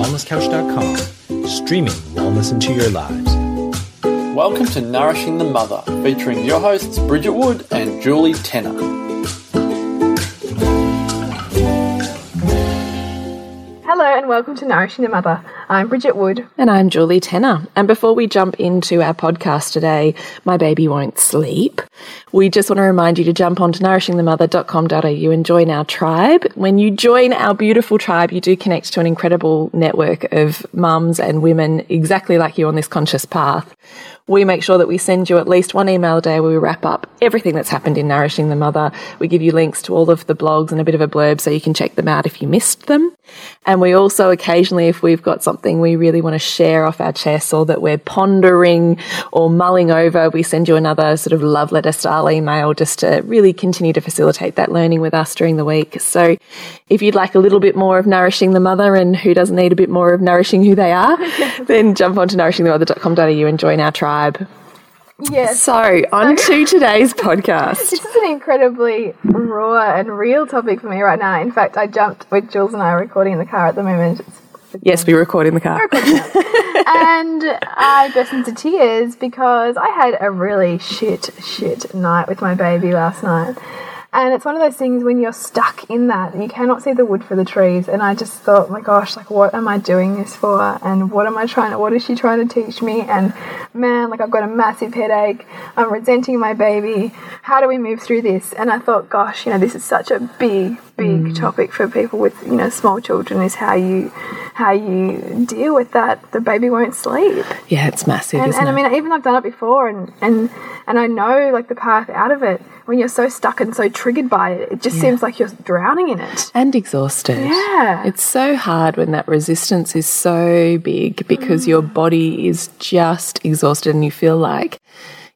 wellnesscouch.com, streaming wellness into your lives. Welcome to Nourishing the Mother, featuring your hosts Bridget Wood and Julie Tenner. Hello and welcome to Nourishing the Mother. I'm Bridget Wood. And I'm Julie Tenner. And before we jump into our podcast today, My Baby Won't Sleep, we just want to remind you to jump onto nourishingthemother.com.au and join our tribe. When you join our beautiful tribe, you do connect to an incredible network of mums and women exactly like you on this conscious path we make sure that we send you at least one email a day where we wrap up everything that's happened in Nourishing the Mother. We give you links to all of the blogs and a bit of a blurb so you can check them out if you missed them. And we also occasionally, if we've got something we really want to share off our chest or that we're pondering or mulling over, we send you another sort of love letter style email just to really continue to facilitate that learning with us during the week. So if you'd like a little bit more of Nourishing the Mother and who doesn't need a bit more of nourishing who they are, then jump onto nourishingthemother.com.au and join our tribe. Yes. So, on to today's podcast. This is an incredibly raw and real topic for me right now. In fact, I jumped with Jules and I are recording in the car at the moment. Yes, we record in the car. and I burst into tears because I had a really shit, shit night with my baby last night. And it's one of those things when you're stuck in that, you cannot see the wood for the trees. And I just thought, my gosh, like, what am I doing this for? And what am I trying to, what is she trying to teach me? And man, like, I've got a massive headache. I'm resenting my baby. How do we move through this? And I thought, gosh, you know, this is such a big, big mm. topic for people with, you know, small children is how you, how you deal with that. The baby won't sleep. Yeah, it's massive. And, and I mean, even I've done it before and, and, and I know like the path out of it when you're so stuck and so triggered by it, it just yeah. seems like you're drowning in it. And exhausted. Yeah. It's so hard when that resistance is so big because mm. your body is just exhausted and you feel like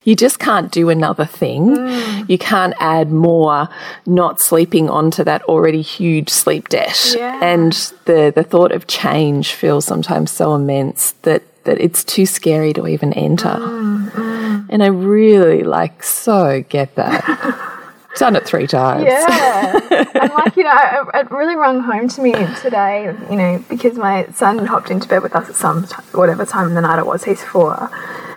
you just can't do another thing. Mm. You can't add more not sleeping onto that already huge sleep debt. Yeah. And the, the thought of change feels sometimes so immense that, that it's too scary to even enter. Mm. mm. And I really like so get that. Done it three times. Yeah. and like, you know, it, it, really rung home to me today, you know, because my son hopped into bed with us at some, whatever time in the night it was, he's four.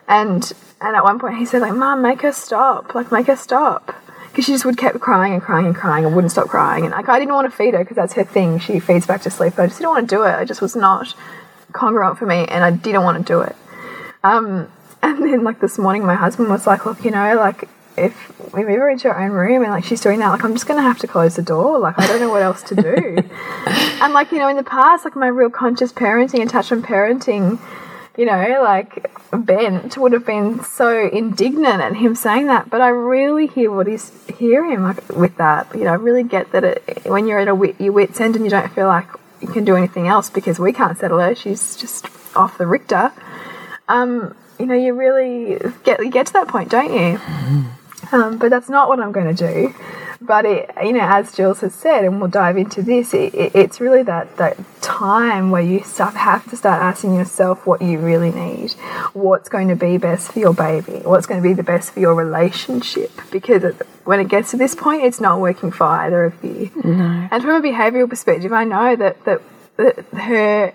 And, and at one point he said like, Mom, make her stop. Like, make her stop. Because she just would keep crying and crying and crying and wouldn't stop crying. And like, I didn't want to feed her because that's her thing. She feeds back to sleep. But I just didn't want to do it. I just was not congruent for me and I didn't want to do it. Um, and then like this morning, my husband was like, "Look, you know, like if we move her into her own room and like she's doing that, like I'm just gonna have to close the door. Like I don't know what else to do." and like you know, in the past, like my real conscious parenting, attachment parenting, you know, like bent would have been so indignant at him saying that. But I really hear what he's hear him like with that. You know, I really get that it, when you're at a wit, your wit's end and you don't feel like you can do anything else because we can't settle her. She's just off the Richter. Um, you know, you really get you get to that point, don't you? Um, but that's not what I'm going to do. But it, you know, as Jules has said, and we'll dive into this, it, it, it's really that that time where you start have to start asking yourself what you really need, what's going to be best for your baby, what's going to be the best for your relationship. Because it, when it gets to this point, it's not working for either of you. No. And from a behavioural perspective, I know that that, that her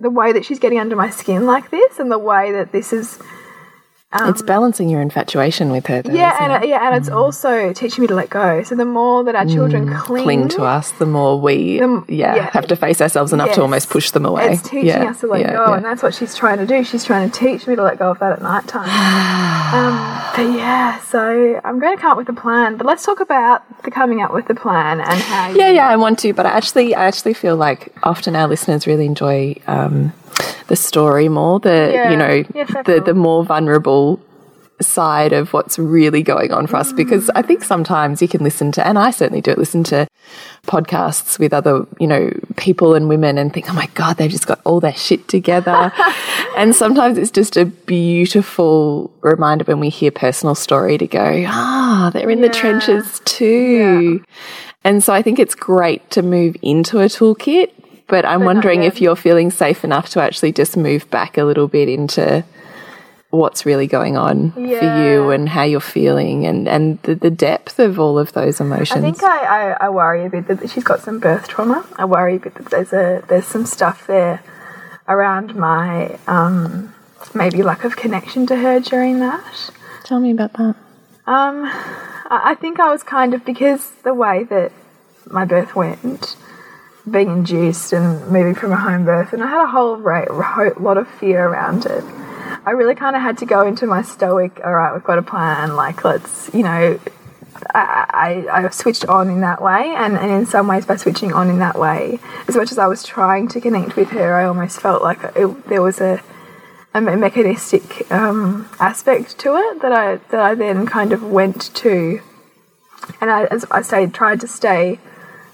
the way that she's getting under my skin like this and the way that this is um, it's balancing your infatuation with her, though, yeah, and it? yeah, and mm. it's also teaching me to let go. So the more that our children mm. cling, cling to us, the more we the, yeah, yeah, have to face ourselves enough yes. to almost push them away. It's teaching yeah. us to let yeah, go, and that's what she's trying to do. She's trying to teach me to let go of that at night time. um, but yeah, so I'm going to come up with a plan. But let's talk about the coming up with the plan and how. Yeah, yeah, I want to, but I actually, I actually feel like often our listeners really enjoy. Um, the story more, the yeah. you know, yeah, the the more vulnerable side of what's really going on for us because I think sometimes you can listen to and I certainly do it listen to podcasts with other you know people and women and think oh my god they've just got all their shit together and sometimes it's just a beautiful reminder when we hear personal story to go ah they're in yeah. the trenches too yeah. and so I think it's great to move into a toolkit but I'm but wondering if you're feeling safe enough to actually just move back a little bit into what's really going on yeah. for you and how you're feeling and, and the, the depth of all of those emotions. I think I, I, I, worry a bit that she's got some birth trauma. I worry a bit that there's a there's some stuff there around my um, maybe lack of connection to her during that. Tell me about that. Um, I I think I was kind of because the way that my birth went, being induced and moving from a home birth, and I had a whole ro- lot of fear around it. I really kind of had to go into my stoic. All right, we've got a plan. Like, let's, you know, I, I, I switched on in that way, and, and in some ways, by switching on in that way, as much as I was trying to connect with her, I almost felt like it, there was a a mechanistic um, aspect to it that I that I then kind of went to, and I, as I stayed, tried to stay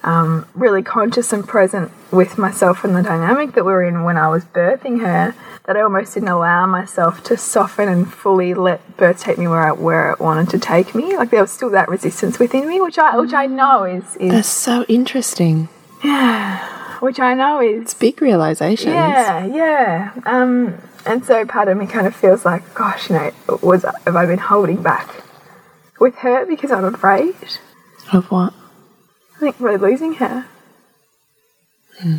um, really conscious and present with myself and the dynamic that we were in when I was birthing her. That I almost didn't allow myself to soften and fully let birth take me where I, where it wanted to take me. Like there was still that resistance within me, which I which I know is is That's so interesting. Yeah, which I know is it's Big realizations. Yeah, yeah. Um, and so part of me kind of feels like, gosh, you know, was have I been holding back with her because I'm afraid? Of what? I think we're losing her. Hmm.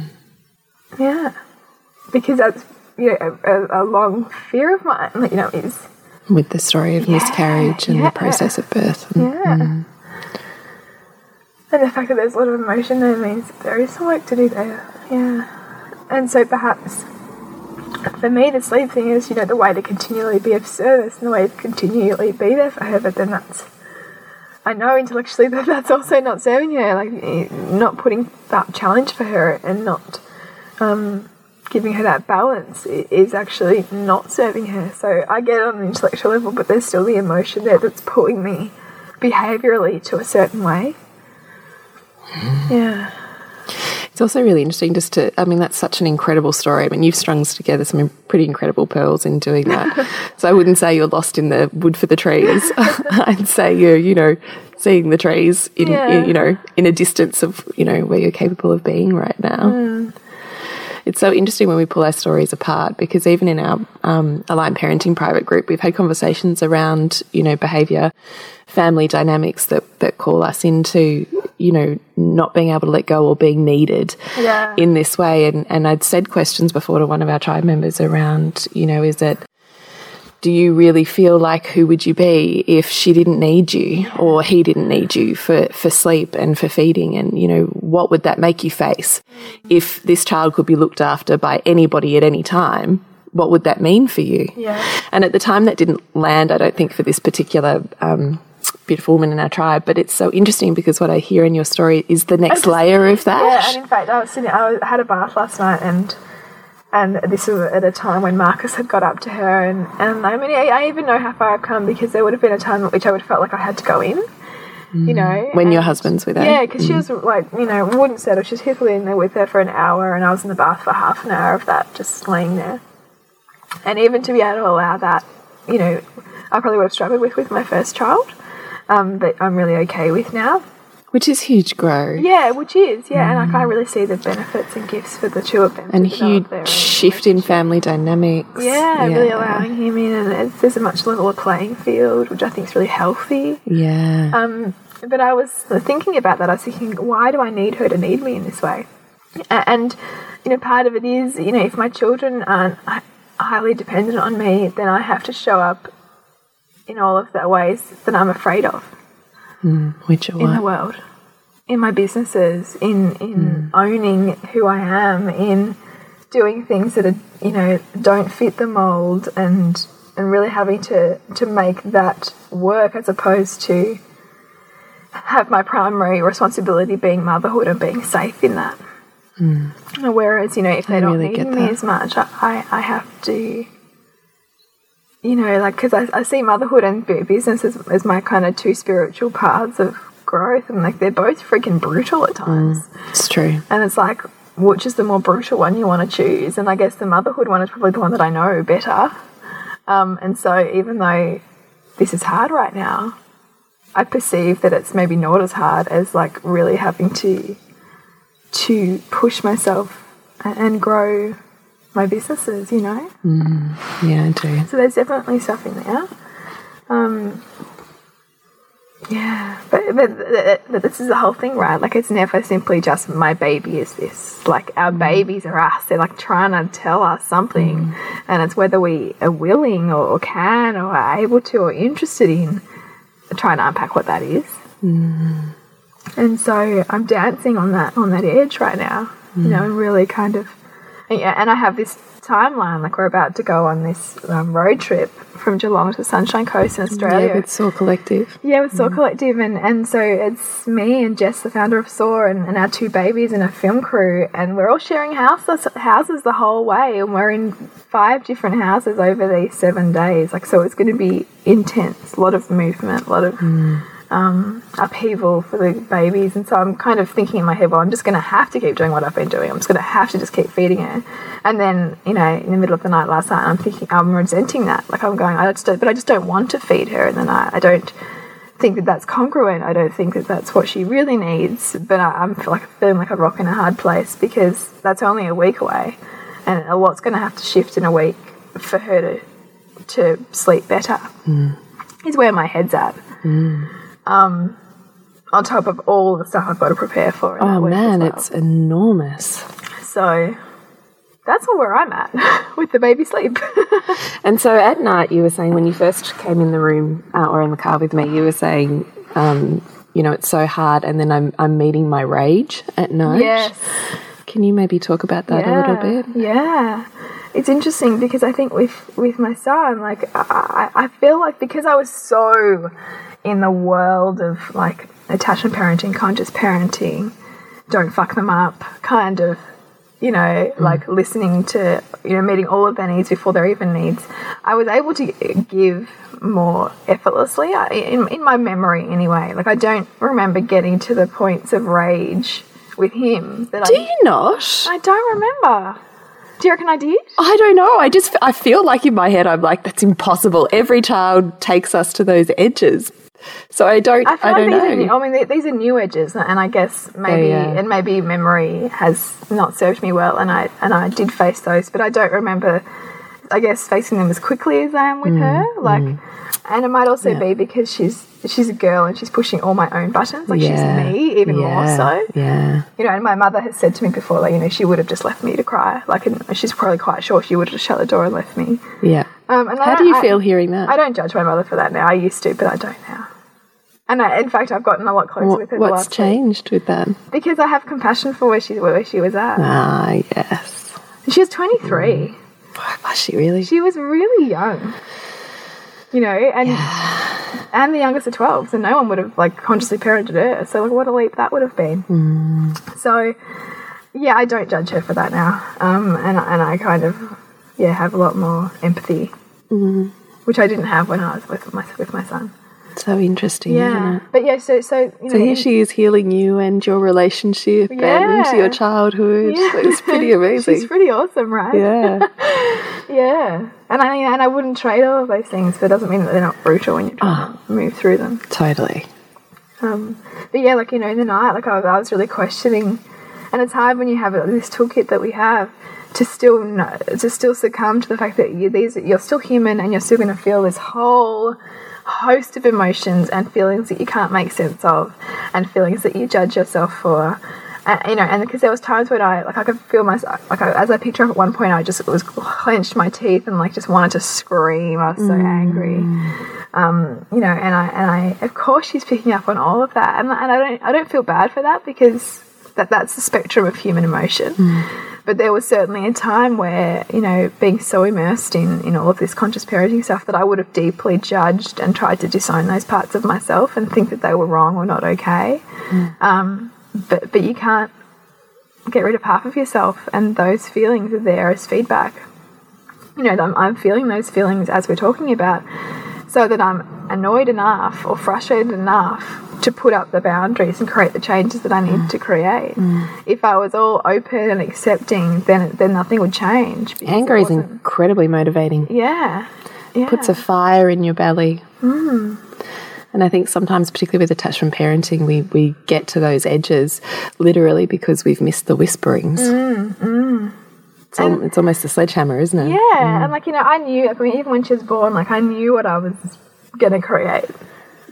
Yeah, because that's you know a, a, long fear of mine. You know, is With the story of miscarriage and yeah. the process of birth. yeah. Hmm. And the fact that there's a lot of emotion there means there is some work to do there. Yeah. And so perhaps for me, the sleep thing is, you know, the way to continually be of service and the way to continually be there for her, but then that's. I know intellectually that that's also not serving her, like eh, not putting that challenge for her and not um, giving her that balance is actually not serving her. So I get it on an intellectual level, but there's still the emotion there that's pulling me behaviorally to a certain way. Yeah. It's also really interesting just to, I mean, that's such an incredible story. I mean, you've strung together some pretty incredible pearls in doing that. so I wouldn't say you're lost in the wood for the trees. I'd say you're, you know, seeing the trees in, Yeah. in, you know, in a distance of, you know, where you're capable of being right now. It's so interesting when we pull our stories apart because even in our um, aligned parenting private group, we've had conversations around, you know, behavior, family dynamics that, that call us into, you know, not being able to let go or being needed Yeah. in this way. And, and I'd said questions before to one of our tribe members around, you know, is it, do you really feel like who would you be if she didn't need you or he didn't need you for, for sleep and for feeding? And, you know, what would that make you face? If this child could be looked after by anybody at any time, what would that mean for you? Yeah. And at the time, that didn't land, I don't think, for this particular um, beautiful woman in our tribe. But it's so interesting because what I hear in your story is the next layer of that. Yeah, and in fact, I was sitting. I had a bath last night, and and this was at a time when Marcus had got up to her, and and I mean, I, I even know how far I've come because there would have been a time at which I would have felt like I had to go in, you know, Mm. when your husband's with her. Yeah, because she was like, you know, wouldn't settle. She was happily in there with her for an hour, and I was in the bath for half an hour of that, just laying there. And even to be able to allow that, you know, I probably would have struggled with with my first child, um, but I'm really okay with now. Which is huge growth. Yeah, which is yeah, and like I really see the benefits and gifts for the two of them. And huge shift in family dynamics. Yeah, really allowing him in, and it's, there's a much leveler playing field, which I think is really healthy. Yeah. Um, but I was thinking about that. I was thinking, why do I need her to need me in this way? And you know, part of it is, you know, if my children aren't highly dependent on me, then I have to show up in all of the ways that I'm afraid of Which are in the world, in my businesses, in in hmm. owning who I am, in doing things that are you know don't fit the mold, and and really having to to make that work as opposed to have my primary responsibility being motherhood and being safe in that. Hmm. Whereas you know if they I don't really need get me that. as much, I I, I have to you know, like, because I, I see motherhood and bu- business as, as my kind of two spiritual paths of growth, and like they're both freaking brutal at times. It's true. And it's like, which is the more brutal one you want to choose? And I guess the motherhood one is probably the one that I know better. Um, and so, even though this is hard right now, I perceive that it's maybe not as hard as like really having to to push myself and grow my businesses, you know. Yeah, I do. So there's definitely stuff in there. Um, Yeah, but, but but this is the whole thing, right? Like it's never simply just my baby is this. Like our mm. babies are us. They're like trying to tell us something, mm. and it's whether we are willing or, or can or are able to or interested in trying to unpack what that is. Mm. And so I'm dancing on that on that edge right now, you know, and really kind of, yeah, and I have this timeline like we're about to go on this um, road trip from Geelong to Sunshine Coast in Australia. Yeah, with Soar Collective. Yeah, with Saw Collective, and, and so it's me and Jess, the founder of Saw, and, and our two babies and a film crew, and we're all sharing houses houses the whole way, and we're in five different houses over these seven days. Like, so it's going to be intense, a lot of movement, a lot of um, upheaval for the babies, and so I'm kind of thinking in my head, well, I'm just going to have to keep doing what I've been doing. I'm just going to have to just keep feeding her, and then you know, in the middle of the night last night, I'm thinking I'm resenting that. Like I'm going, I just don't, but I just don't want to feed her in the night. I don't think that that's congruent. I don't think that that's what she really needs. But I, I'm feel like feeling like a rock in a hard place because that's only a week away, and a lot's going to have to shift in a week for her to to sleep better. Is where my head's at. Um, on top of all the stuff I've got to prepare for. Oh man, well. it's enormous. so. That's all where I'm at with the baby sleep. And so at night, you were saying when you first came in the room uh, or in the car with me, you were saying, um, you know, it's so hard, and then I'm I'm meeting my rage at night. yes. Can you maybe talk about that a little bit? Yeah. It's interesting because I think with with my son, like I I feel like because I was so in the world of like attachment parenting, conscious parenting, don't fuck them up, kind of, you know, mm. like listening to, you know, meeting all of their needs before their even needs, I was able to give more effortlessly I- in, in my memory anyway. Like I don't remember getting to the points of rage with him that Do I you not? I don't remember. Do you reckon I did? I don't know. I just I feel like in my head I'm like that's impossible. Every child takes us to those edges. So I don't I, I don't like know. new, I mean, they- these are new edges, and I guess maybe yeah. and maybe memory has not served me well, and I and I did face those, but I don't remember. I guess facing them as quickly as I am Mm, with her, like, and it might also be because she's she's a girl and she's pushing all my own buttons, like Yeah. she's me even more so. Yeah. You know, and my mother has said to me before, like, you know, she would have just left me to cry, like, and she's probably quite sure she would have just shut the door and left me. Yeah. Um, and How do you I- feel hearing that? I don't judge my mother for that now. I used to, but I don't now. And I, in fact, I've gotten a lot closer What- with her. what's week. changed with that? Because I have compassion for where she where she was at. Ah, yes. She was 23. Was she really? She was really young. You know, and and the youngest of 12, so no one would have like consciously parented her. So like, what a leap that would have been. So, yeah, I don't judge her for that now. Um, and and I kind of yeah have a lot more empathy, which I didn't have when I was with my with my son. So interesting, isn't Yeah, it? but yeah, so so you know, So here she is healing you and your relationship Yeah. and your childhood. Yeah. It's pretty amazing. She's pretty awesome, right? yeah. Yeah. And I mean, and I wouldn't trade all of those things, but it doesn't mean that they're not brutal when you're trying to move through them. Totally. Um, but yeah, like you know, in the night, like I was, I was really questioning, and it's hard when you have this toolkit that we have to still know, to still succumb to the fact that you, these you're still human and you're still going to feel this whole host of emotions and feelings that you can't make sense of, and feelings that you judge yourself for. And, you know, and because there was times when I like I could feel myself like I, as I picked her up at one point, I just was clenched my teeth and like just wanted to scream. I was so angry um, you know, and I and I of course she's picking up on all of that, and, and I don't I don't feel bad for that because that that's the spectrum of human emotion. But there was certainly a time where you know being so immersed in in all of this conscious parenting stuff that I would have deeply judged and tried to disown those parts of myself and think that they were wrong or not okay. Um, but but you can't get rid of half of yourself, and those feelings are there as feedback. You know, I'm, I'm feeling those feelings as we're talking about, so that I'm annoyed enough or frustrated enough to put up the boundaries and create the changes that I need to create. If I was all open and accepting, then then nothing would change. Anger is incredibly motivating. yeah, yeah, Puts a fire in your belly. Mm. And I think sometimes, particularly with attachment parenting, we, we get to those edges literally because we've missed the whisperings. It's, al it's almost a sledgehammer, isn't it? Mm, yeah. And like you know, I knew. I mean, even when she was born, like I knew what I was gonna create.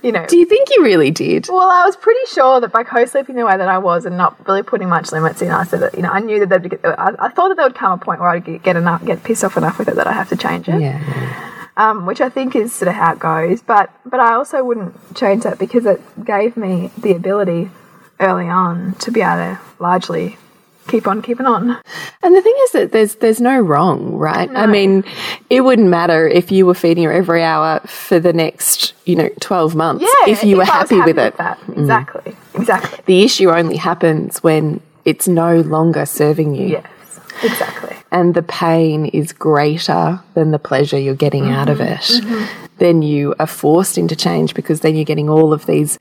you know. Do you think you really did? Well, I was pretty sure that by co-sleeping the way that I was and not really putting much limits in, I said that you know I knew that they'd get, I, I thought that there would come a point where I'd get, get enough, get pissed off enough with it that I have to change it. Yeah. Um, which I think is sort of how it goes. But but I also wouldn't change that because it gave me the ability early on to be able to largely keep on keeping on. And the thing is that there's there's no wrong, right? I mean, it wouldn't matter if you were feeding her every hour for the next, you know, 12 months Yeah, if you were I was happy, with it. Exactly. Mm. Exactly. The issue only happens when it's no longer serving you. Yes. Exactly. and the pain is greater than the pleasure you're getting out of mm-hmm. it, mm-hmm. then you are forced into change because then you're getting all of these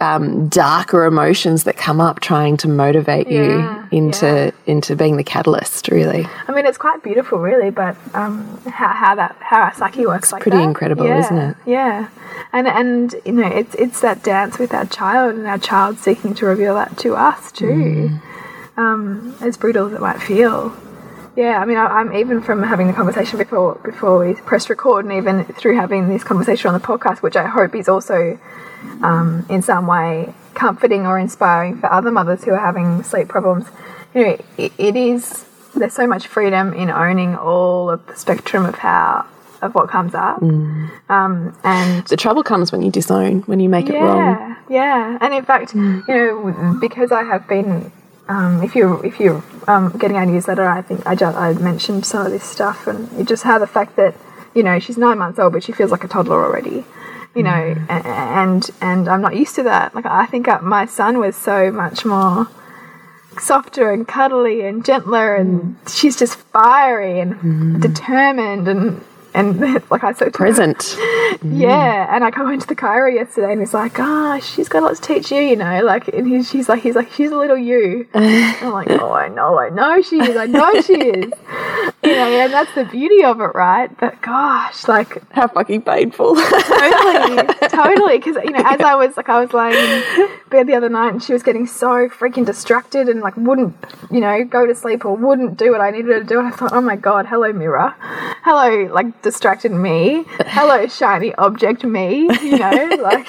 um, darker emotions that come up trying to motivate Yeah, you into into being the catalyst. Really, I mean, it's quite beautiful, really, but um, how, how that how our psyche works like pretty that. incredible, Yeah, isn't it? Yeah, and and you know, it's it's that dance with our child, and our child seeking to reveal that to us too. Mm. Um, as brutal as it might feel. Yeah, I mean, I, I'm even from having the conversation before before we pressed record, and even through having this conversation on the podcast, which I hope is also um, in some way comforting or inspiring for other mothers who are having sleep problems. You know, it, it is there's so much freedom in owning all of the spectrum of how of what comes up, um, and the trouble comes when you disown, when you make it wrong. yeah, yeah. And in fact, you know, because I have been, um, if you if you're um, getting our newsletter, I think I just I mentioned some of this stuff, and it just how the fact that you know she's nine months old, but she feels like a toddler already. You know, and and I'm not used to that. Like I think my son was so much more softer and cuddly and gentler, and mm. she's just fiery and mm-hmm. determined and and like I said, Present. yeah, and I go into the chiro yesterday, and he's like, "Ah, she's got lots to teach you, you know." Like, and he's, she's like, he's like, she's a little you. I'm like, "Oh, I know, I know she is, I know she is." You know, and that's the beauty of it, right? But gosh, like, How fucking painful. totally, totally, because you know, as I was like, I was lying in bed the other night, and she was getting so freaking distracted, and like wouldn't, you know, go to sleep or wouldn't do what I needed her to do. And I thought, oh my god, hello mirror, hello like distracted me, hello shiny object me, you know, like.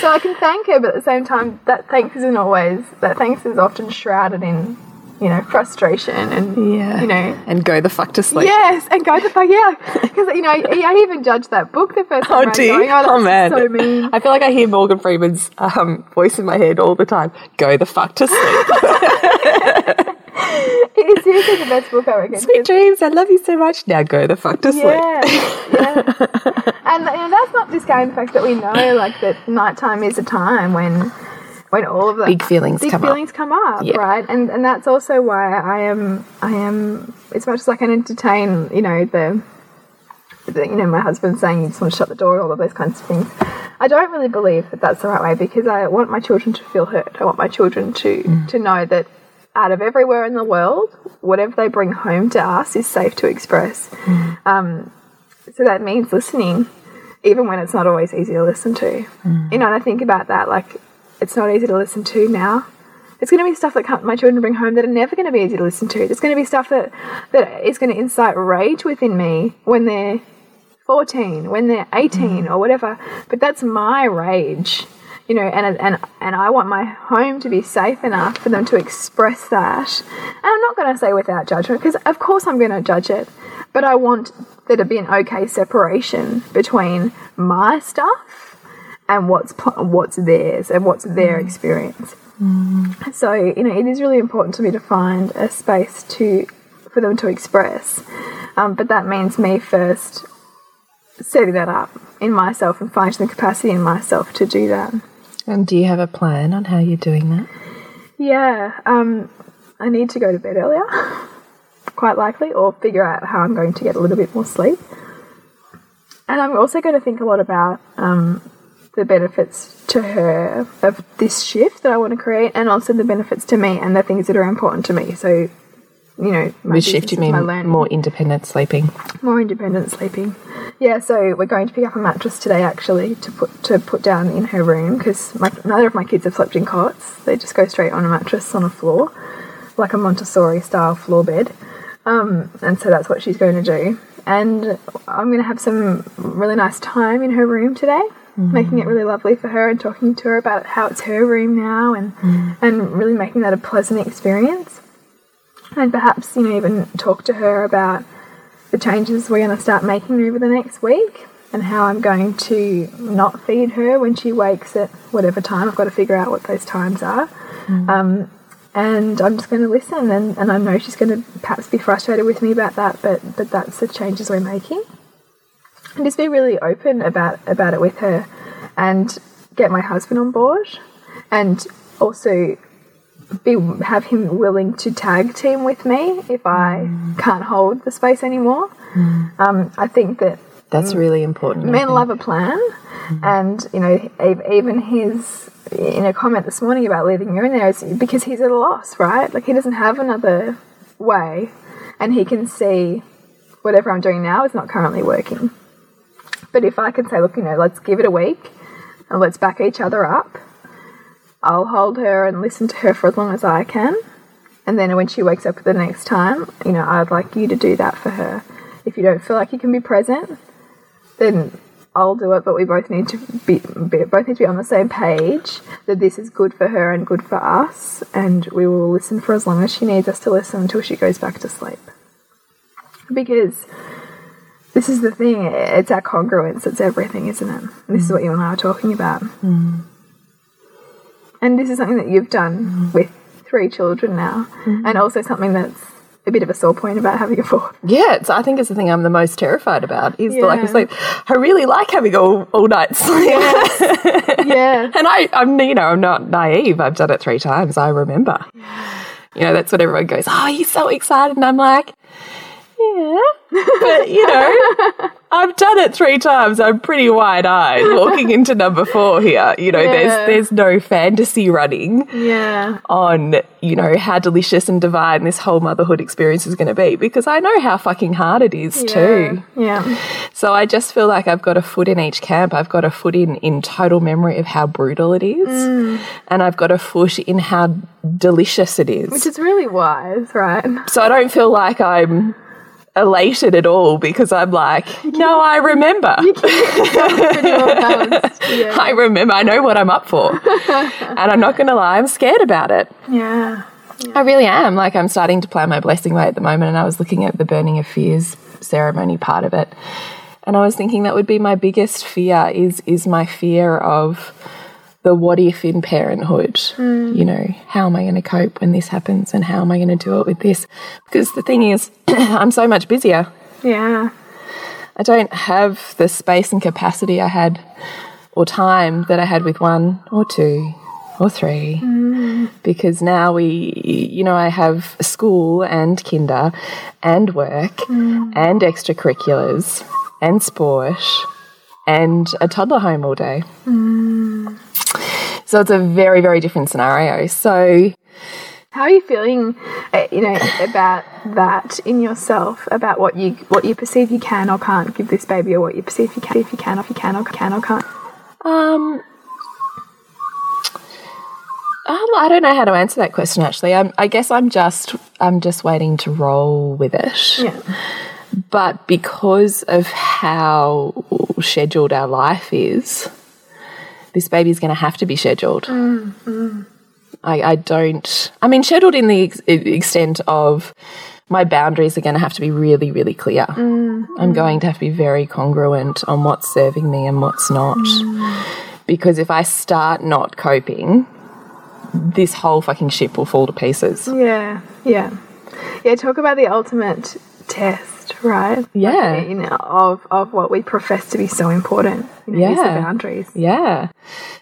so I can thank her, but at the same time, that thanks isn't always. That thanks is often shrouded in, you know, frustration and yeah. you know, and go the fuck to sleep. Yes, and go the fuck yeah, because you know I, I even judged that book the first time. Oh, do going, Oh, that's man. so mean. I feel like I hear Morgan Freeman's um, voice in my head all the time. Go the fuck to sleep. It is seriously the best book I reckon. Sweet dreams. I love you so much. Now go the fuck to sleep. Yeah, yeah. and you know, that's not discounting the fact that we know, like, that nighttime is a time when, when all of the Big feelings big come up. feelings come up, Yeah. right? And and that's also why I am, I am as much as I can entertain, you know, the, the you know, my husband saying you just want to shut the door, all of those kinds of things. I don't really believe that that's the right way because I want my children to feel hurt. I want my children to Mm. to know that out of everywhere in the world, whatever they bring home to us is safe to express. Mm. Um, so that means listening, even when it's not always easy to listen to. Mm. You know, and I think about that like it's not easy to listen to now. It's going to be stuff that my children bring home that are never going to be easy to listen to. There's going to be stuff that that is going to incite rage within me when they're 14, when they're 18 or whatever. But that's my rage, you know, and and and I want my home to be safe enough for them to express that. And I'm not going to say without judgment because of course I'm going to judge it, but I want there to be an okay separation between my stuff and what's what's theirs and what's their experience. So you know, it is really important to me to find a space to for them to express, um, but that means me first setting that up in myself and finding the capacity in myself to do that. And do you have a plan on how you're doing that? Yeah, um, I need to go to bed earlier, quite likely, or figure out how I'm going to get a little bit more sleep. And I'm also going to think a lot about um, the benefits to her of this shift that I want to create, and also the benefits to me and the things that are important to me. So, you know, With shift, you mean more independent sleeping. More independent sleeping. Yeah, so we're going to pick up a mattress today actually to put to put down in her room because neither of my kids have slept in cots. They just go straight on a mattress on a floor, like a Montessori style floor bed. Um, and so that's what she's going to do. and I'm going to have some really nice time in her room today, making it really lovely for her and talking to her about how it's her room now and and really making that a pleasant experience. And perhaps you know even talk to her about the changes we're going to start making over the next week and how I'm going to not feed her when she wakes at whatever time. I've got to figure out what those times are. Um, and I'm just going to listen. And, and I know she's going to perhaps be frustrated with me about that, but but that's the changes we're making. And just be really open about about it with her, and get my husband on board, and also be have him willing to tag team with me if I can't hold the space anymore. Um, I think that That's really important. Men love a plan, and you know even his in a comment this morning about leaving you in there is because he's at a loss, right? Like he doesn't have another way, and he can see whatever I'm doing now is not currently working. But if I can say, look, you know, let's give it a week and let's back each other up, I'll hold her and listen to her for as long as I can. And then when she wakes up the next time, you know, I'd like you to do that for her. If you don't feel like you can be present, then I'll do it. But we both need to be, be both need to be on the same page that this is good for her and good for us, and we will listen for as long as she needs us to listen until she goes back to sleep. Because this is the thing, it's our congruence, it's everything, isn't it? This is what you and I were talking about. Mm. And this is something that you've done with three children now, mm-hmm. and also something that's a bit of a sore point about having a fourth. Yeah, it's, I think it's the thing I'm the most terrified about is the lack of sleep. I really like having all, all night sleep. Yeah. and I, I'm, you know, I'm not naive. I've done it three times. I remember. You know, that's what everyone goes, oh, you're so excited. And I'm like, yeah. But, you know, I've done it three times. I'm pretty wide eyed walking into number four here. You know, Yeah. there's, there's no fantasy running Yeah. on, you know, how delicious and divine this whole motherhood experience is going to be because I know how fucking hard it is too. Yeah. So I just feel like I've got a foot in each camp. I've got a foot in in total memory of how brutal it is, Mm. and I've got a foot in how delicious it is. Which is really wise, right? so I don't feel like I'm elated at all because I'm like, no, I remember. Pretty well balanced. Yeah. I remember. I know what I'm up for, and I'm not going to lie. I'm scared about it. Yeah. I really am. Like, I'm starting to plan my blessing way at the moment, and I was looking at the burning of fears ceremony part of it, and I was thinking that would be my biggest fear is is my fear of the what if in parenthood. Mm. You know, how am I going to cope when this happens, and how am I going to do it with this? Because the thing is, I'm so much busier. Yeah. I don't have the space and capacity I had or time that I had with one or two or three. Mm. Because now we, you know, I have school and kinder and work mm. and extracurriculars and sport and a toddler home all day. So it's a very, very different scenario. So, How are you feeling, uh, you know, about that in yourself? About what you what you perceive you can or can't give this baby, or what you perceive you can, if you can, or if you can or can or can't. Um, um, I don't know how to answer that question. Actually, I'm, I guess I'm just I'm just waiting to roll with it. Yeah. But because of how scheduled our life is, this baby's going to have to be scheduled. Mm, mm. I, I don't. I mean, scheduled in the ex extent of my boundaries are going to have to be really, really clear. Mm, I'm going to have to be very congruent on what's serving me and what's not. Because if I start not coping, this whole fucking ship will fall to pieces. Yeah. Yeah. Yeah. Talk about the ultimate test, right? Yeah. Like, you know, of of what we profess to be so important. You know, Yeah. boundaries. Yeah.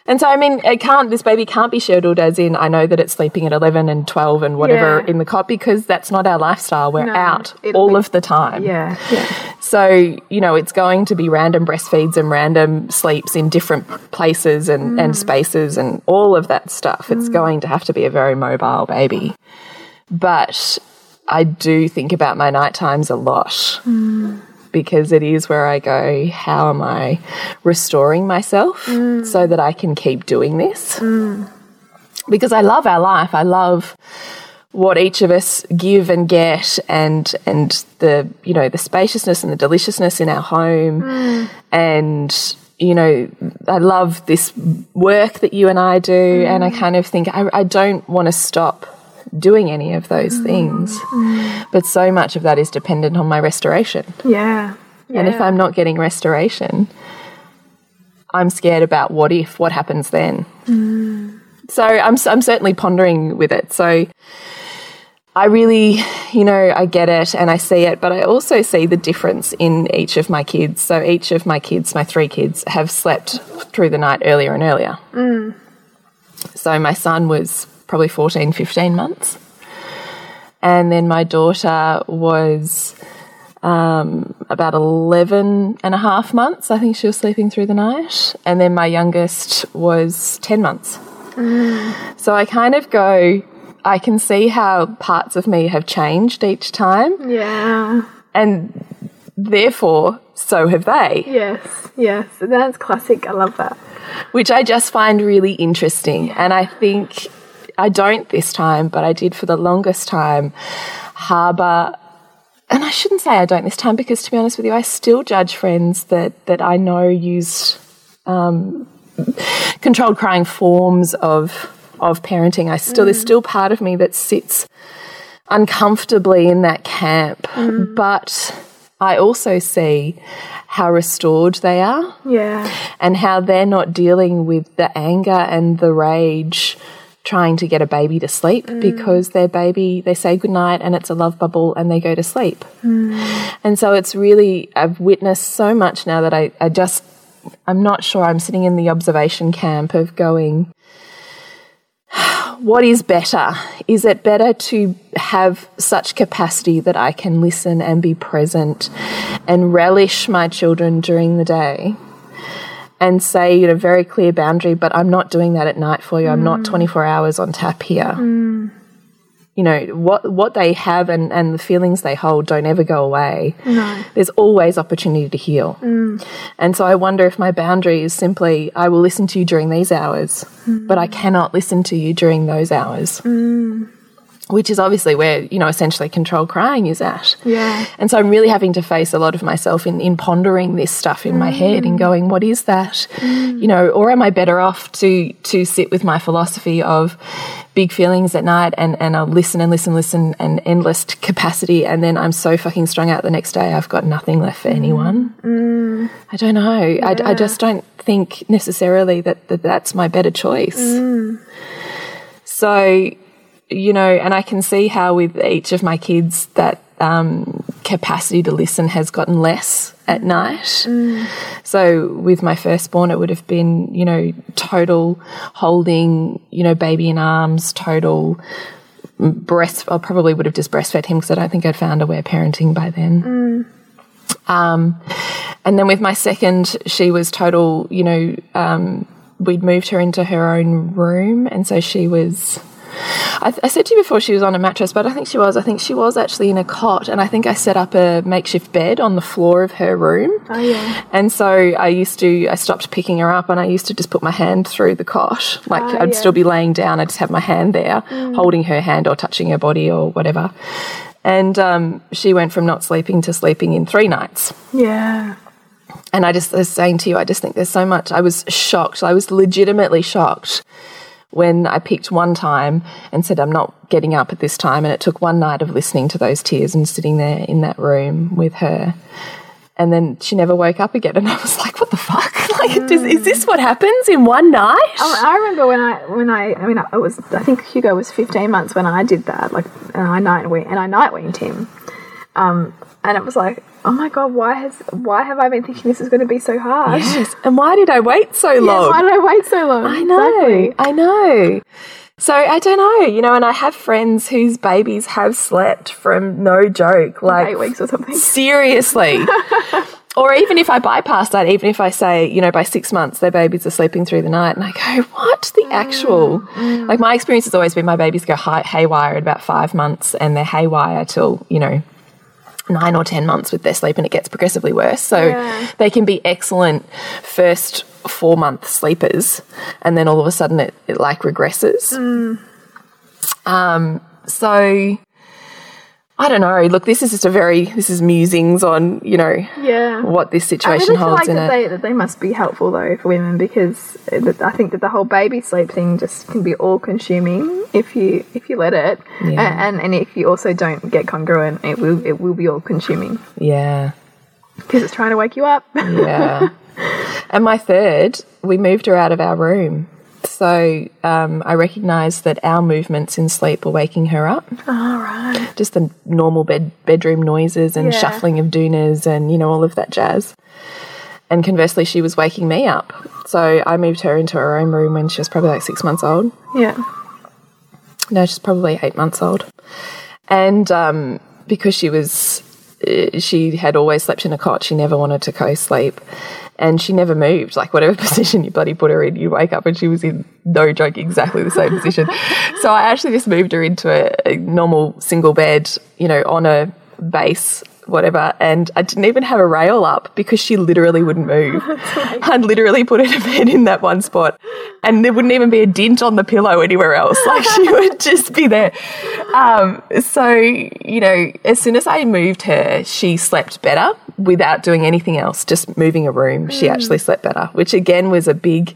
And so, I mean, it can't, this baby can't be scheduled as in, I know that it's sleeping at 11 and 12 and whatever Yeah. in the cot because that's not our lifestyle. We're No, out all be- of the time. Yeah. Yeah. So, you know, it's going to be random breastfeeds and random sleeps in different places and, mm. and spaces and all of that stuff. It's mm. going to have to be a very mobile baby. But I do think about my night times a lot mm. because it is where I go, how am I restoring myself mm. so that I can keep doing this? Mm. Because I love our life. I love what each of us give and get and and the you know the spaciousness and the deliciousness in our home. And you know I love this work that you and I do. And I kind of think I, I don't want to stop doing any of those mm. things mm. but so much of that is dependent on my restoration Yeah. and if I'm not getting restoration, I'm scared about what if, what happens then. Mm. So I'm, I'm certainly pondering with it. So I really, you know, I get it and I see it, but I also see the difference in each of my kids. So each of my kids, my three kids, have slept through the night earlier and earlier. So my son was probably 14, 15 months. And then my daughter was um, about 11 and a half months. I think she was sleeping through the night. And then my youngest was 10 months. So I kind of go, I can see how parts of me have changed each time. Yeah. And therefore, so have they, Yes. Yes. That's classic. I love that. which I just find really interesting. And I think I don't this time, but I did for the longest time harbour and I shouldn't say I don't this time because to be honest with you, I still judge friends that that I know use um, controlled crying forms of of parenting. I still there's still part of me that sits uncomfortably in that camp, but I also see how restored they are Yeah. and how they're not dealing with the anger and the rage trying to get a baby to sleep mm. because their baby they say goodnight and it's a love bubble and they go to sleep. Mm. And so it's really i've witnessed so much now that i, I just i'm not sure i'm sitting in the observation camp of going what is better? Is it better to have such capacity that I can listen and be present and relish my children during the day and say, you know, very clear boundary, but I'm not doing that at night for you. I'm not mm. 24 hours on tap here. Mm. You know, what what they have and, and the feelings they hold don't ever go away. No. There's always opportunity to heal. Mm. And so I wonder if my boundary is simply I will listen to you during these hours, but I cannot listen to you during those hours. Which is obviously where, you know, essentially control crying is at. Yeah. And so I'm really having to face a lot of myself in, in pondering this stuff in my head and mm. going, what is that? Mm. You know, or am I better off to to sit with my philosophy of big feelings at night and, and I'll listen and listen, and listen and endless capacity and then I'm so fucking strung out the next day I've got nothing left for mm. anyone. I don't know. I, I just don't think necessarily that, that that's my better choice. So, you know, and I can see how with each of my kids that um, capacity to listen has gotten less at night. So with my firstborn, it would have been, you know, total holding, you know, baby in arms, total breast. I probably would have just breastfed him because I don't think I'd found aware parenting by then. Um, and then with my second, she was total, you know, um, we'd moved her into her own room. And so she was, I, I said to you before she was on a mattress, but I think she was. I think she was actually in a cot. And I think I set up a makeshift bed on the floor of her room. Oh yeah. And so I used to, I stopped picking her up and I used to just put my hand through the cot. Like Ah, I'd yeah. still be laying down, I'd just have my hand there, holding her hand or touching her body or whatever. And um, she went from not sleeping to sleeping in three nights. Yeah. And I just was saying to you, I just think there's so much. I was shocked. I was legitimately shocked when I picked one time and said, I'm not getting up at this time. And it took one night of listening to those tears and sitting there in that room with her. And then she never woke up again. And I was like, what the fuck? Like, does, is this what happens in one night? Oh, I remember when I when I I mean I was I think Hugo was 15 months when I did that like and I night and I night weaned him, um and it was like oh my god why has why have I been thinking this is going to be so hard? Yes. And why did I wait so Yeah, long? why did I wait so long? I know. Exactly. I know. So I don't know, you know, and I have friends whose babies have slept from no joke, like Eight weeks or something. seriously. or even if I bypass that, even if I say, you know, by six months their babies are sleeping through the night, and I go, what the mm, actual? Mm. Like my experience has always been my babies go haywire at about five months, and they're haywire till you know nine or ten months with their sleep, and it gets progressively worse. So Yeah. they can be excellent first four month sleepers, and then all of a sudden it, it like regresses. Um, so I don't know. Look, this is just a very this is musings on you know Yeah. what this situation I really feel holds like in that it. they, that they must be helpful though for women because I think that the whole baby sleep thing just can be all consuming if you if you let it, Yeah. and, and and if you also don't get congruent, it will it will be all consuming yeah, because it's trying to wake you up. yeah. and my third, we moved her out of our room. So um, I recognised that our movements in sleep were waking her up. all right. just the normal bed bedroom noises and Yeah. shuffling of doonas and you know all of that jazz. And conversely, she was waking me up. So I moved her into her own room when she was probably like six months old. Yeah. No, she's probably eight months old. And um, because she was, Uh, she had always slept in a cot. She never wanted to co-sleep, and she never moved. Like whatever position you bloody put her in, you wake up and she was in no joke exactly the same position. So I actually just moved her into a, a normal single bed, you know, on a base. Whatever, and I didn't even have a rail up because she literally wouldn't move. I'd literally put her to bed in that one spot, and there wouldn't even be a dint on the pillow anywhere else. Like she would just be there. Um, so, you know, as soon as I moved her, she slept better without doing anything else, just moving a room. She actually slept better, which again was a big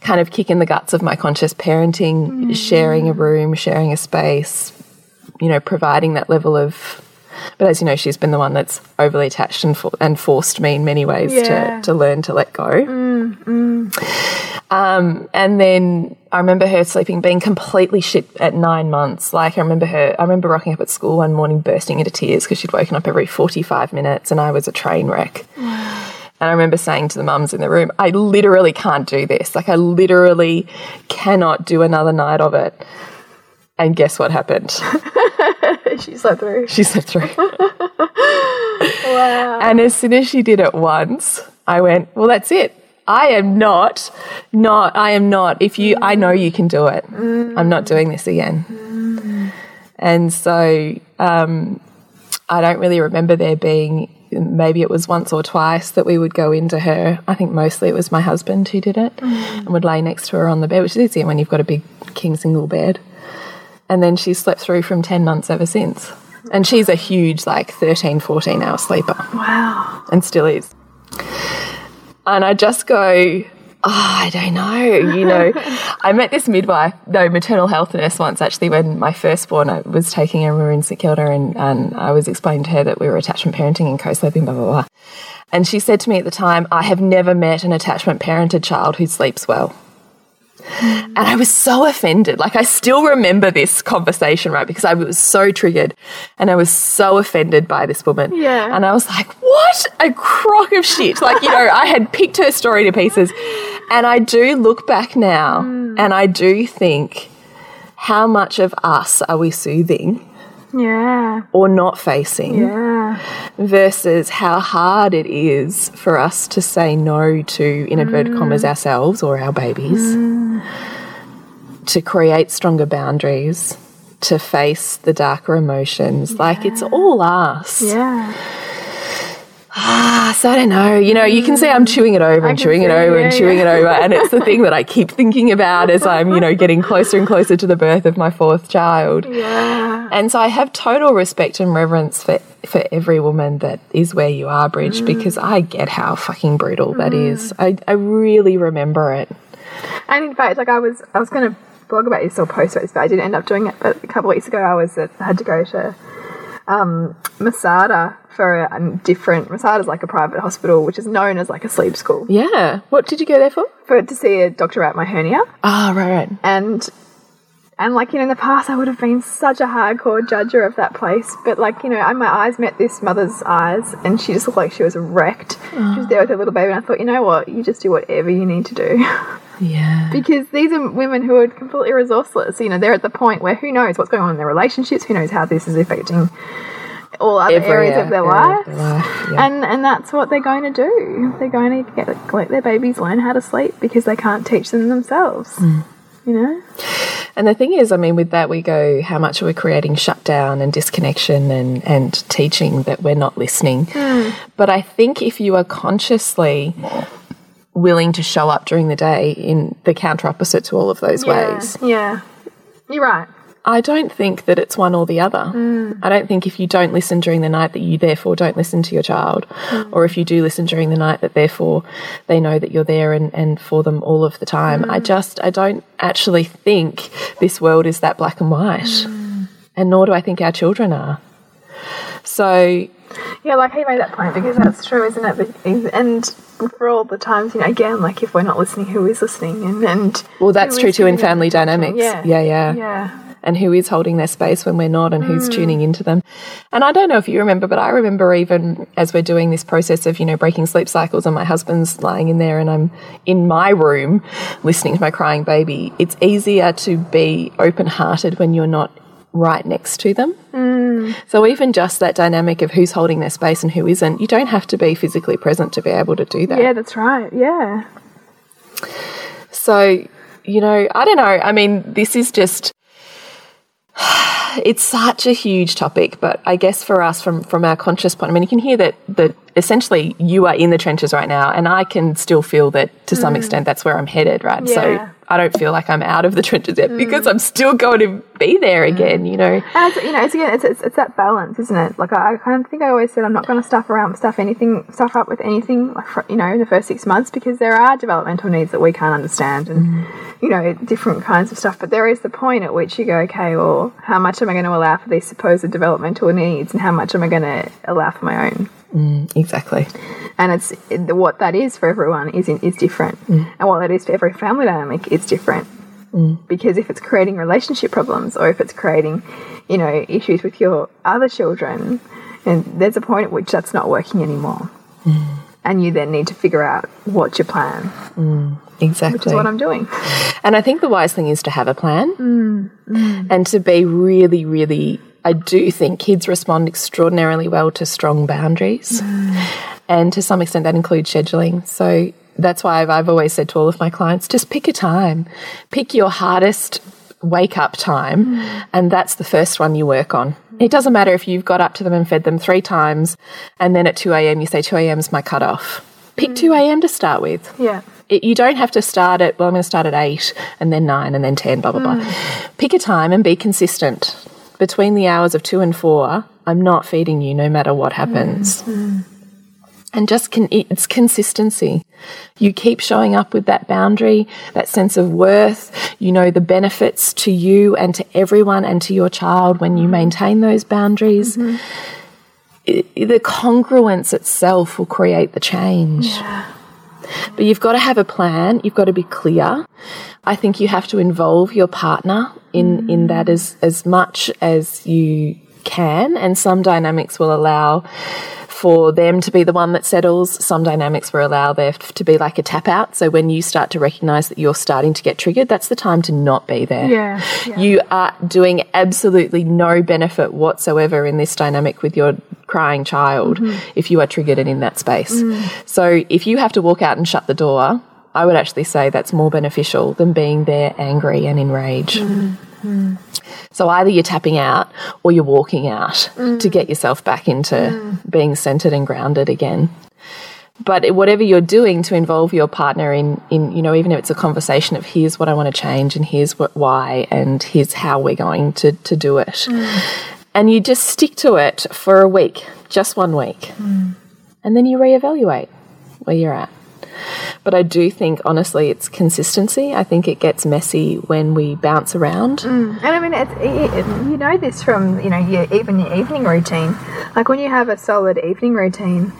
kind of kick in the guts of my conscious parenting, sharing a room, sharing a space, you know, providing that level of. But as you know, she's been the one that's overly attached and, for, and forced me in many ways Yeah. to, to learn to let go. Mm, mm. Um, and then I remember her sleeping, being completely shit at nine months. Like I remember her, I remember rocking up at school one morning, bursting into tears because she'd woken up every forty-five minutes, and I was a train wreck. Mm. And I remember saying to the mums in the room, I literally can't do this. Like, I literally cannot do another night of it. And guess what happened? She slept through. She slept through. Wow. And as soon as she did it once, I went, well, that's it. I am not, not, I am not. If you, I know you can do it. Mm. I'm not doing this again. Mm. And so um, I don't really remember there being, maybe it was once or twice that we would go into her. I think mostly it was my husband who did it mm. and would lay next to her on the bed, which is easier when you've got a big king single bed. And then she's slept through from 10 months ever since. And she's a huge, like 13, 14 hour sleeper Wow. and still is. And I just go, oh, I don't know. You know, I met this midwife, no, maternal health nurse once actually when my firstborn I was taking her, we were in St Kilda, and, and I was explaining to her that we were attachment parenting and co sleeping, blah, blah, blah. And she said to me at the time, I have never met an attachment parented child who sleeps well. And I was so offended. Like, I still remember this conversation, right? Because I was so triggered and I was so offended by this woman. Yeah. And I was like, what a crock of shit. Like, you know, I had picked her story to pieces. And I do look back now mm. and I do think, how much of us are we soothing Yeah. or not facing? Yeah. versus how hard it is for us to say no to, in inverted mm. commas, ourselves or our babies, mm. to create stronger boundaries, to face the darker emotions. Like it's all us. Yeah. Ah, so I don't know. You know, you can see I'm chewing it over and chewing it over and chewing it over. And it's the thing that I keep thinking about as I'm, you know, getting closer and closer to the birth of my fourth child. Yeah. And so I have total respect and reverence for for every woman that is where you are, Bridge, Mm. because I get how fucking brutal that is. I, I really remember it. And in fact, like I was, I was going to blog about this or post about this, but I didn't end up doing it. But a couple of weeks ago, I was at, I had to go to um, Masada for a, a different. Masada's like a private hospital, which is known as like a sleep school, Yeah. What did you go there for? for to see a doctor about my hernia. Ah, right, right. and and like you know in the past I would have been such a hardcore judger of that place but like you know I, my eyes met this mother's eyes and she just looked like she was wrecked she was there with her little baby and I thought you know what you just do whatever you need to do Yeah. because these are women who are completely resourceless you know they're at the point where who knows what's going on in their relationships who knows how this is affecting all other Every areas of their area life of their life, yeah. and and that's what they're going to do. They're going to get let their babies learn how to sleep because they can't teach them themselves mm. you know? And the thing is, I mean, with that, we go how much are we creating shutdown and disconnection and, and teaching that we're not listening. Hmm. But I think if you are consciously willing to show up during the day in the counter opposite to all of those ways, Yeah, you're right. I don't think that it's one or the other. Mm. I don't think if you don't listen during the night that you therefore don't listen to your child, mm. or if you do listen during the night that therefore they know that you're there and, and for them all of the time. I mm. just, I don't actually think this world is that black and white. And nor do I think our children are. So, Yeah, like he made that point because that's true, isn't it? And for all the times, you know, again, like if we're not listening, who is listening? And, and well, that's true too in family dynamics. Yeah, yeah, yeah. yeah. And who is holding their space when we're not and who's mm. tuning into them. And I don't know if you remember, but I remember even as we're doing this process of, you know, breaking sleep cycles and my husband's lying in there and I'm in my room listening to my crying baby, it's easier to be open hearted when you're not right next to them. Mm. So even just that dynamic of who's holding their space and who isn't, you don't have to be physically present to be able to do that. Yeah, that's right. Yeah. So, you know, I don't know. I mean, this is just it's such a huge topic, but I guess for us from from our conscious point, I mean, you can hear that that essentially you are in the trenches right now and I can still feel that to some mm. extent that's where I'm headed, right? So Yeah. I don't feel like I'm out of the trenches yet because mm. I'm still going to be there mm. again, you know. And it's, you know, it's again, it's, it's, it's that balance, isn't it? Like I, I kind of think I always said I'm not going to stuff around, stuff anything, stuff up with anything, like for, you know, in the first six months because there are developmental needs that we can't understand, and mm. you know, different kinds of stuff. But there is the point at which you go, okay, well, how much am I going to allow for these supposed developmental needs, and how much am I going to allow for my own? Mm, exactly. and it's what that is for everyone is is different, mm. and what that is for every family dynamic is different. Mm. Because if it's creating relationship problems, or if it's creating, you know, issues with your other children, and there's a point at which that's not working anymore, and you then need to figure out what's your plan, which Exactly. is what I'm doing. And I think the wise thing is to have a plan and to be really, really. I do think kids respond extraordinarily well to strong boundaries. And to some extent, that includes scheduling. So that's why I've, I've always said to all of my clients just pick a time, pick your hardest wake up time, and that's the first one you work on. It doesn't matter if you've got up to them and fed them three times, and then at 2 a.m. you say 2 a.m. is my cutoff. Pick mm. 2 a.m. to start with Yeah, it, you don't have to start at well i'm going to start at 8 and then 9 and then 10 blah blah blah mm. pick a time and be consistent between the hours of 2 and 4 i'm not feeding you no matter what happens. Mm-hmm. And just con- it's consistency. You keep showing up with that boundary that sense of worth you know the benefits to you and to everyone and to your child when you maintain those boundaries. Mm-hmm. I- the congruence itself will create the change but you've got to have a plan. You've got to be clear. I think you have to involve your partner in, in that as, as much as you can. And some dynamics will allow for them to be the one that settles. Some dynamics will allow there to be like a tap out. So when you start to recognize that you're starting to get triggered, that's the time to not be there. Yeah, yeah. You are doing absolutely no benefit whatsoever in this dynamic with your crying child mm-hmm. if you are triggered and in that space. Mm. So if you have to walk out and shut the door, I would actually say that's more beneficial than being there angry and in enraged. Mm. So either you're tapping out or you're walking out to get yourself back into being centered and grounded again. But whatever you're doing to involve your partner in, in you know, even if it's a conversation of here's what I want to change and here's what why and here's how we're going to, to do it. And you just stick to it for a week, just one week. Mm. And then you reevaluate where you're at. But I do think, honestly, it's consistency. I think it gets messy when we bounce around. Mm. And I mean, it- you know this from you know your, even your evening routine. Like when you have a solid evening routine,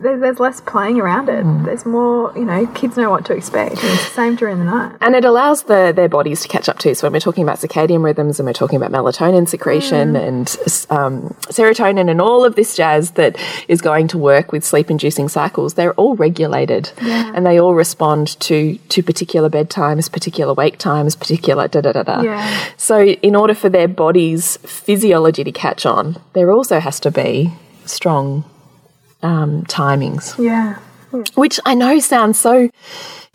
there's, there's less playing around it. There's more, you know, kids know what to expect. And it's the same during the night. And it allows the, their bodies to catch up too. So when we're talking about circadian rhythms and we're talking about melatonin secretion and um, serotonin and all of this jazz that is going to work with sleep-inducing cycles, they're all regulated, and they all respond to to particular bedtimes, particular wake times, particular da da da da. Yeah. So in order for their body's physiology to catch on, there also has to be strong um, timings Yeah. which I know sounds so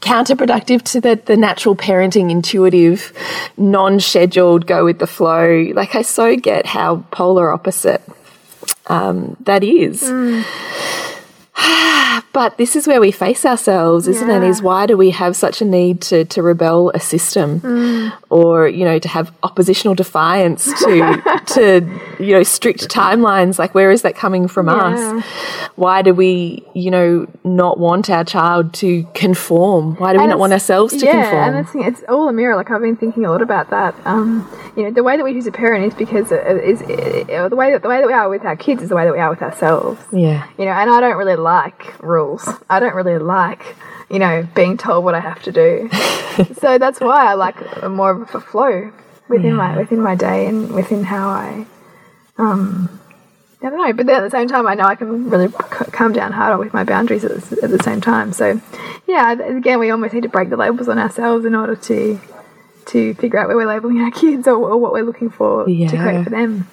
counterproductive to the, the natural parenting, intuitive, non scheduled, go with the flow. Like, I so get how polar opposite um, that is. But this is where we face ourselves, isn't it? Yeah. Is why do we have such a need to, to rebel a system Mm. or, you know, to have oppositional defiance to, to, you know, strict timelines? Like, where is that coming from Yeah. us? Why do we, you know, not want our child to conform? Why do we And not want ourselves to yeah, conform? and that's it's all a mirror. Like I've been thinking a lot about that. Um, you know, the way that we choose a parent is because it is uh, the way that the way that we are with our kids is the way that we are with ourselves. yeah. You know, and I don't really like rules. I don't really like, you know, being told what I have to do. so that's why I like more of a flow within my within my day and within how I, um, I don't know. But then at the same time, I know I can really come down harder with my boundaries at the, at the same time. So, yeah, again, we almost need to break the labels on ourselves in order to to figure out where we're labeling our kids or, or what we're looking for to create for them.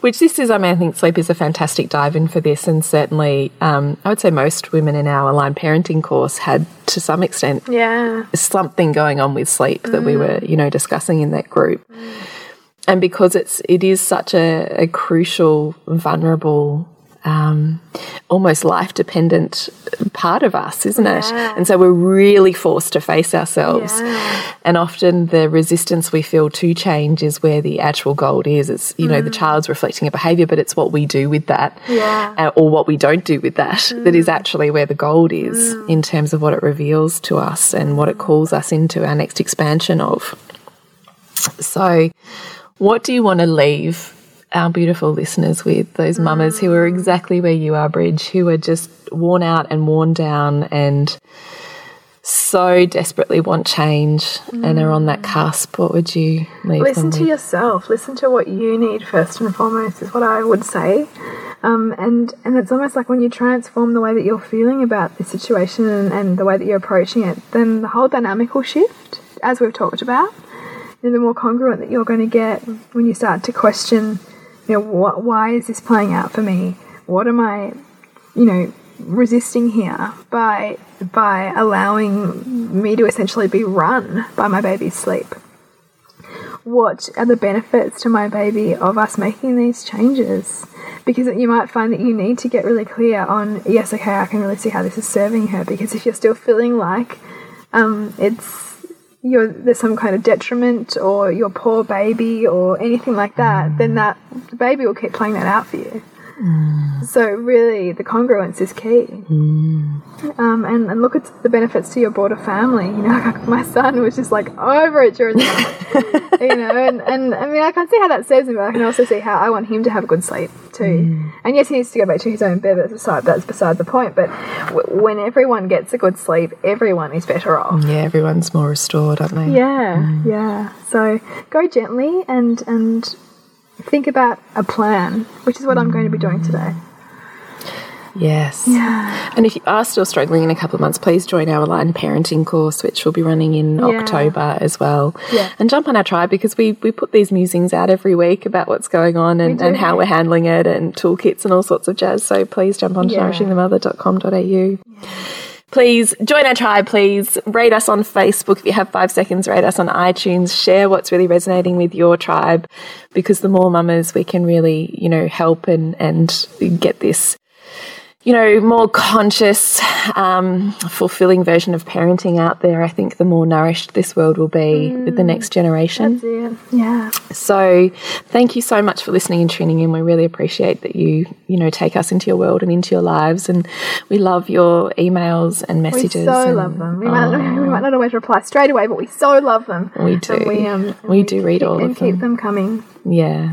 Which this is, I mean, I think sleep is a fantastic dive in for this, and certainly, um, I would say most women in our aligned parenting course had, to some extent, Yeah. something going on with sleep that we were, you know, discussing in that group. And because it's it is such a, a crucial, vulnerable, um, almost life dependent part of us, isn't it? And so we're really forced to face ourselves. Yeah. And often the resistance we feel to change is where the actual gold is. It's, you know, the child's reflecting a behavior, but it's what we do with that Yeah. uh, or what we don't do with that that is actually where the gold is in terms of what it reveals to us and what it calls us into our next expansion of. So, what do you want to leave our beautiful listeners with? Those mamas who are exactly where you are, Bridge, who are just worn out and worn down and so desperately want change and are on that cusp. What would you leave Listen to with? yourself. Listen to what you need first and foremost is what I would say. Um, and and it's almost like when you transform the way that you're feeling about the situation and, and the way that you're approaching it, then the whole dynamic will shift, as we've talked about. And the more congruent that you're going to get when you start to question, you know, what, why is this playing out for me? What am I, you know, resisting here by by allowing me to essentially be run by my baby's sleep? what are the benefits to my baby of us making these changes? Because you might find that you need to get really clear on, yes, okay, I can really see how this is serving her. Because if you're still feeling like um, it's you're, there's some kind of detriment or your poor baby or anything like that, then that the baby will keep playing that out for you. Mm. So really, the congruence is key mm. um, and, and look at the benefits to your broader family. You know, like my son was just like over it during the night. you know, and, and I mean, I can't see how that serves him, but I can also see how I want him to have a good sleep too. Mm. And yes, he needs to go back to his own bed, but that's beside, that's beside the point. But w when everyone gets a good sleep, everyone is better off. Yeah, everyone's more restored, aren't they? Yeah, yeah. So go gently and and think about a plan, which is what I'm going to be doing today. Yes. Yeah. And if you are still struggling in a couple of months, please join our aligned parenting course, which will be running in Yeah. October as well. Yeah. And jump on our tribe because we, we put these musings out every week about what's going on and, and how we're handling it and toolkits and all sorts of jazz. So please jump on to Yeah. Please join our tribe. Please rate us on Facebook. If you have five seconds, rate us on iTunes. Share what's really resonating with your tribe because the more mamas we can really, you know, help and, and get this you know, more conscious, um, fulfilling version of parenting out there, I think the more nourished this world will be with the next generation. Yeah. So, thank you so much for listening and tuning in. We really appreciate that you, you know, take us into your world and into your lives, and we love your emails and messages. We so and- love them. We might, not, we might not always reply straight away, but we so love them. We do. And we, um, and We do read all of them. and keep them coming. Yeah.